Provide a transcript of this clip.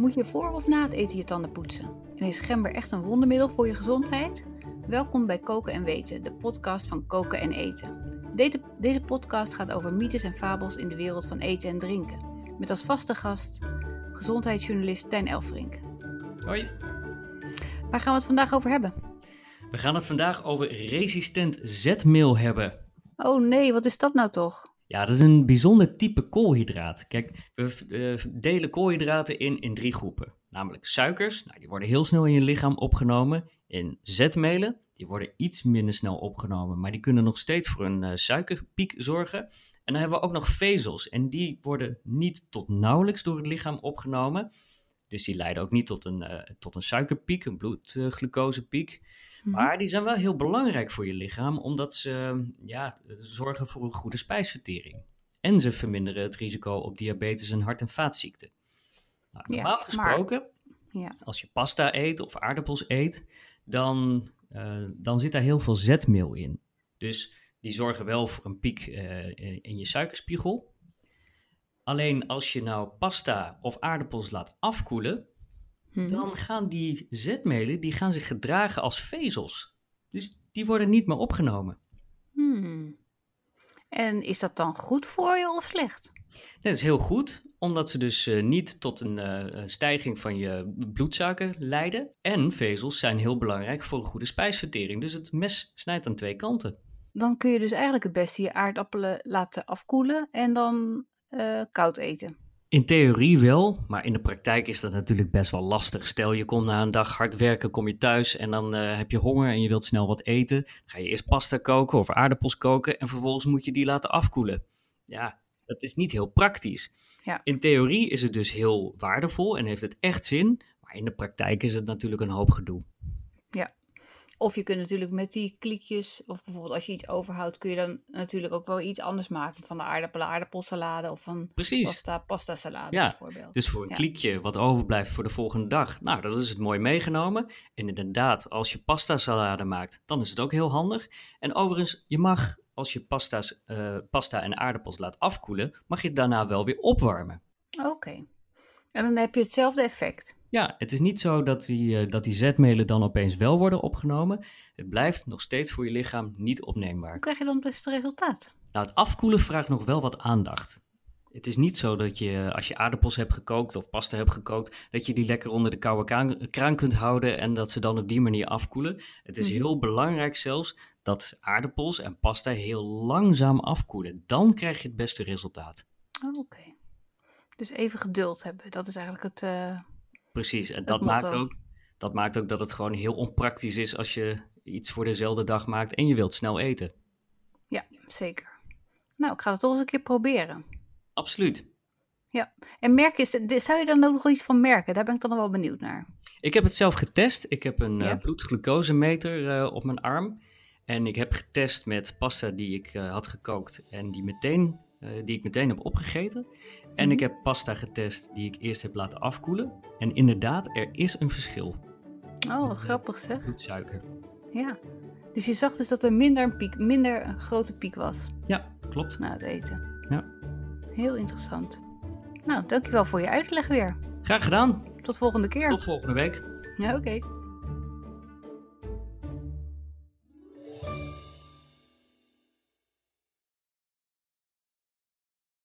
Moet je voor of na het eten je tanden poetsen? En is gember echt een wondermiddel voor je gezondheid? Welkom bij Koken en Weten, de podcast van Koken en Eten. Deze, deze podcast gaat over mythes en fabels in de wereld van eten en drinken. Met als vaste gast gezondheidsjournalist Tijn Elfrink. Hoi. Waar gaan we het vandaag over hebben? We gaan het vandaag over resistent zetmeel hebben. Oh nee, wat is dat nou toch? Ja, dat is een bijzonder type koolhydraat. Kijk, we uh, delen koolhydraten in in drie groepen. Namelijk suikers, nou, die worden heel snel in je lichaam opgenomen. En zetmelen, die worden iets minder snel opgenomen, maar die kunnen nog steeds voor een uh, suikerpiek zorgen. En dan hebben we ook nog vezels en die worden niet tot nauwelijks door het lichaam opgenomen. Dus die leiden ook niet tot een, uh, tot een suikerpiek, een bloedglucosepiek. Mhm. Maar die zijn wel heel belangrijk voor je lichaam, omdat ze ja, zorgen voor een goede spijsvertering. En ze verminderen het risico op diabetes en hart- en vaatziekten. Nou, normaal ja, gesproken, maar, ja. als je pasta eet of aardappels eet, dan, uh, dan zit daar heel veel zetmeel in. Dus die zorgen wel voor een piek uh, in, in je suikerspiegel. Alleen als je nou pasta of aardappels laat afkoelen, Hmm. dan gaan die zetmelen die gaan zich gedragen als vezels. Dus die worden niet meer opgenomen. Hmm. En is dat dan goed voor je of slecht? Dat is heel goed, omdat ze dus uh, niet tot een uh, stijging van je bloedsuiker leiden. En vezels zijn heel belangrijk voor een goede spijsvertering. Dus het mes snijdt aan twee kanten. Dan kun je dus eigenlijk het beste je aardappelen laten afkoelen en dan uh, koud eten. In theorie wel, maar in de praktijk is dat natuurlijk best wel lastig. Stel je komt na een dag hard werken, kom je thuis en dan uh, heb je honger en je wilt snel wat eten. Dan ga je eerst pasta koken of aardappels koken en vervolgens moet je die laten afkoelen. Ja, dat is niet heel praktisch. Ja. In theorie is het dus heel waardevol en heeft het echt zin, maar in de praktijk is het natuurlijk een hoop gedoe. Ja, of je kunt natuurlijk met die klikjes, of bijvoorbeeld als je iets overhoudt, kun je dan natuurlijk ook wel iets anders maken. Van de aardappelen, aardappelsalade of van Precies. pasta, pasta salade ja, bijvoorbeeld. Dus voor een ja. kliekje wat overblijft voor de volgende dag. Nou, dat is het mooi meegenomen. En inderdaad, als je pasta salade maakt, dan is het ook heel handig. En overigens, je mag, als je pasta's, uh, pasta en aardappels laat afkoelen, mag je het daarna wel weer opwarmen. Oké. Okay. En dan heb je hetzelfde effect. Ja, het is niet zo dat die, uh, dat die zetmelen dan opeens wel worden opgenomen. Het blijft nog steeds voor je lichaam niet opneembaar. Hoe krijg je dan het beste resultaat? Nou, het afkoelen vraagt nog wel wat aandacht. Het is niet zo dat je, als je aardappels hebt gekookt of pasta hebt gekookt, dat je die lekker onder de koude kraan, kraan kunt houden en dat ze dan op die manier afkoelen. Het is heel belangrijk zelfs dat aardappels en pasta heel langzaam afkoelen. Dan krijg je het beste resultaat. Oh, Oké. Okay. Dus even geduld hebben, dat is eigenlijk het. Uh... Precies, en dat maakt, ook, dat maakt ook dat het gewoon heel onpraktisch is als je iets voor dezelfde dag maakt en je wilt snel eten. Ja, zeker. Nou, ik ga het toch eens een keer proberen. Absoluut. Ja, en merk is, zou je dan ook nog iets van merken? Daar ben ik dan nog wel benieuwd naar. Ik heb het zelf getest. Ik heb een ja. uh, bloedglucosemeter uh, op mijn arm. En ik heb getest met pasta die ik uh, had gekookt en die, meteen, die ik meteen heb opgegeten. En mm-hmm. ik heb pasta getest die ik eerst heb laten afkoelen. En inderdaad, er is een verschil. Oh, wat grappig zeg. Bloedsuiker. Ja. Dus je zag dus dat er minder een, piek, minder een grote piek was. Ja, klopt. Na het eten. Ja. Heel interessant. Nou, dankjewel voor je uitleg weer. Graag gedaan. Tot volgende keer. Tot volgende week. Ja, oké. Okay.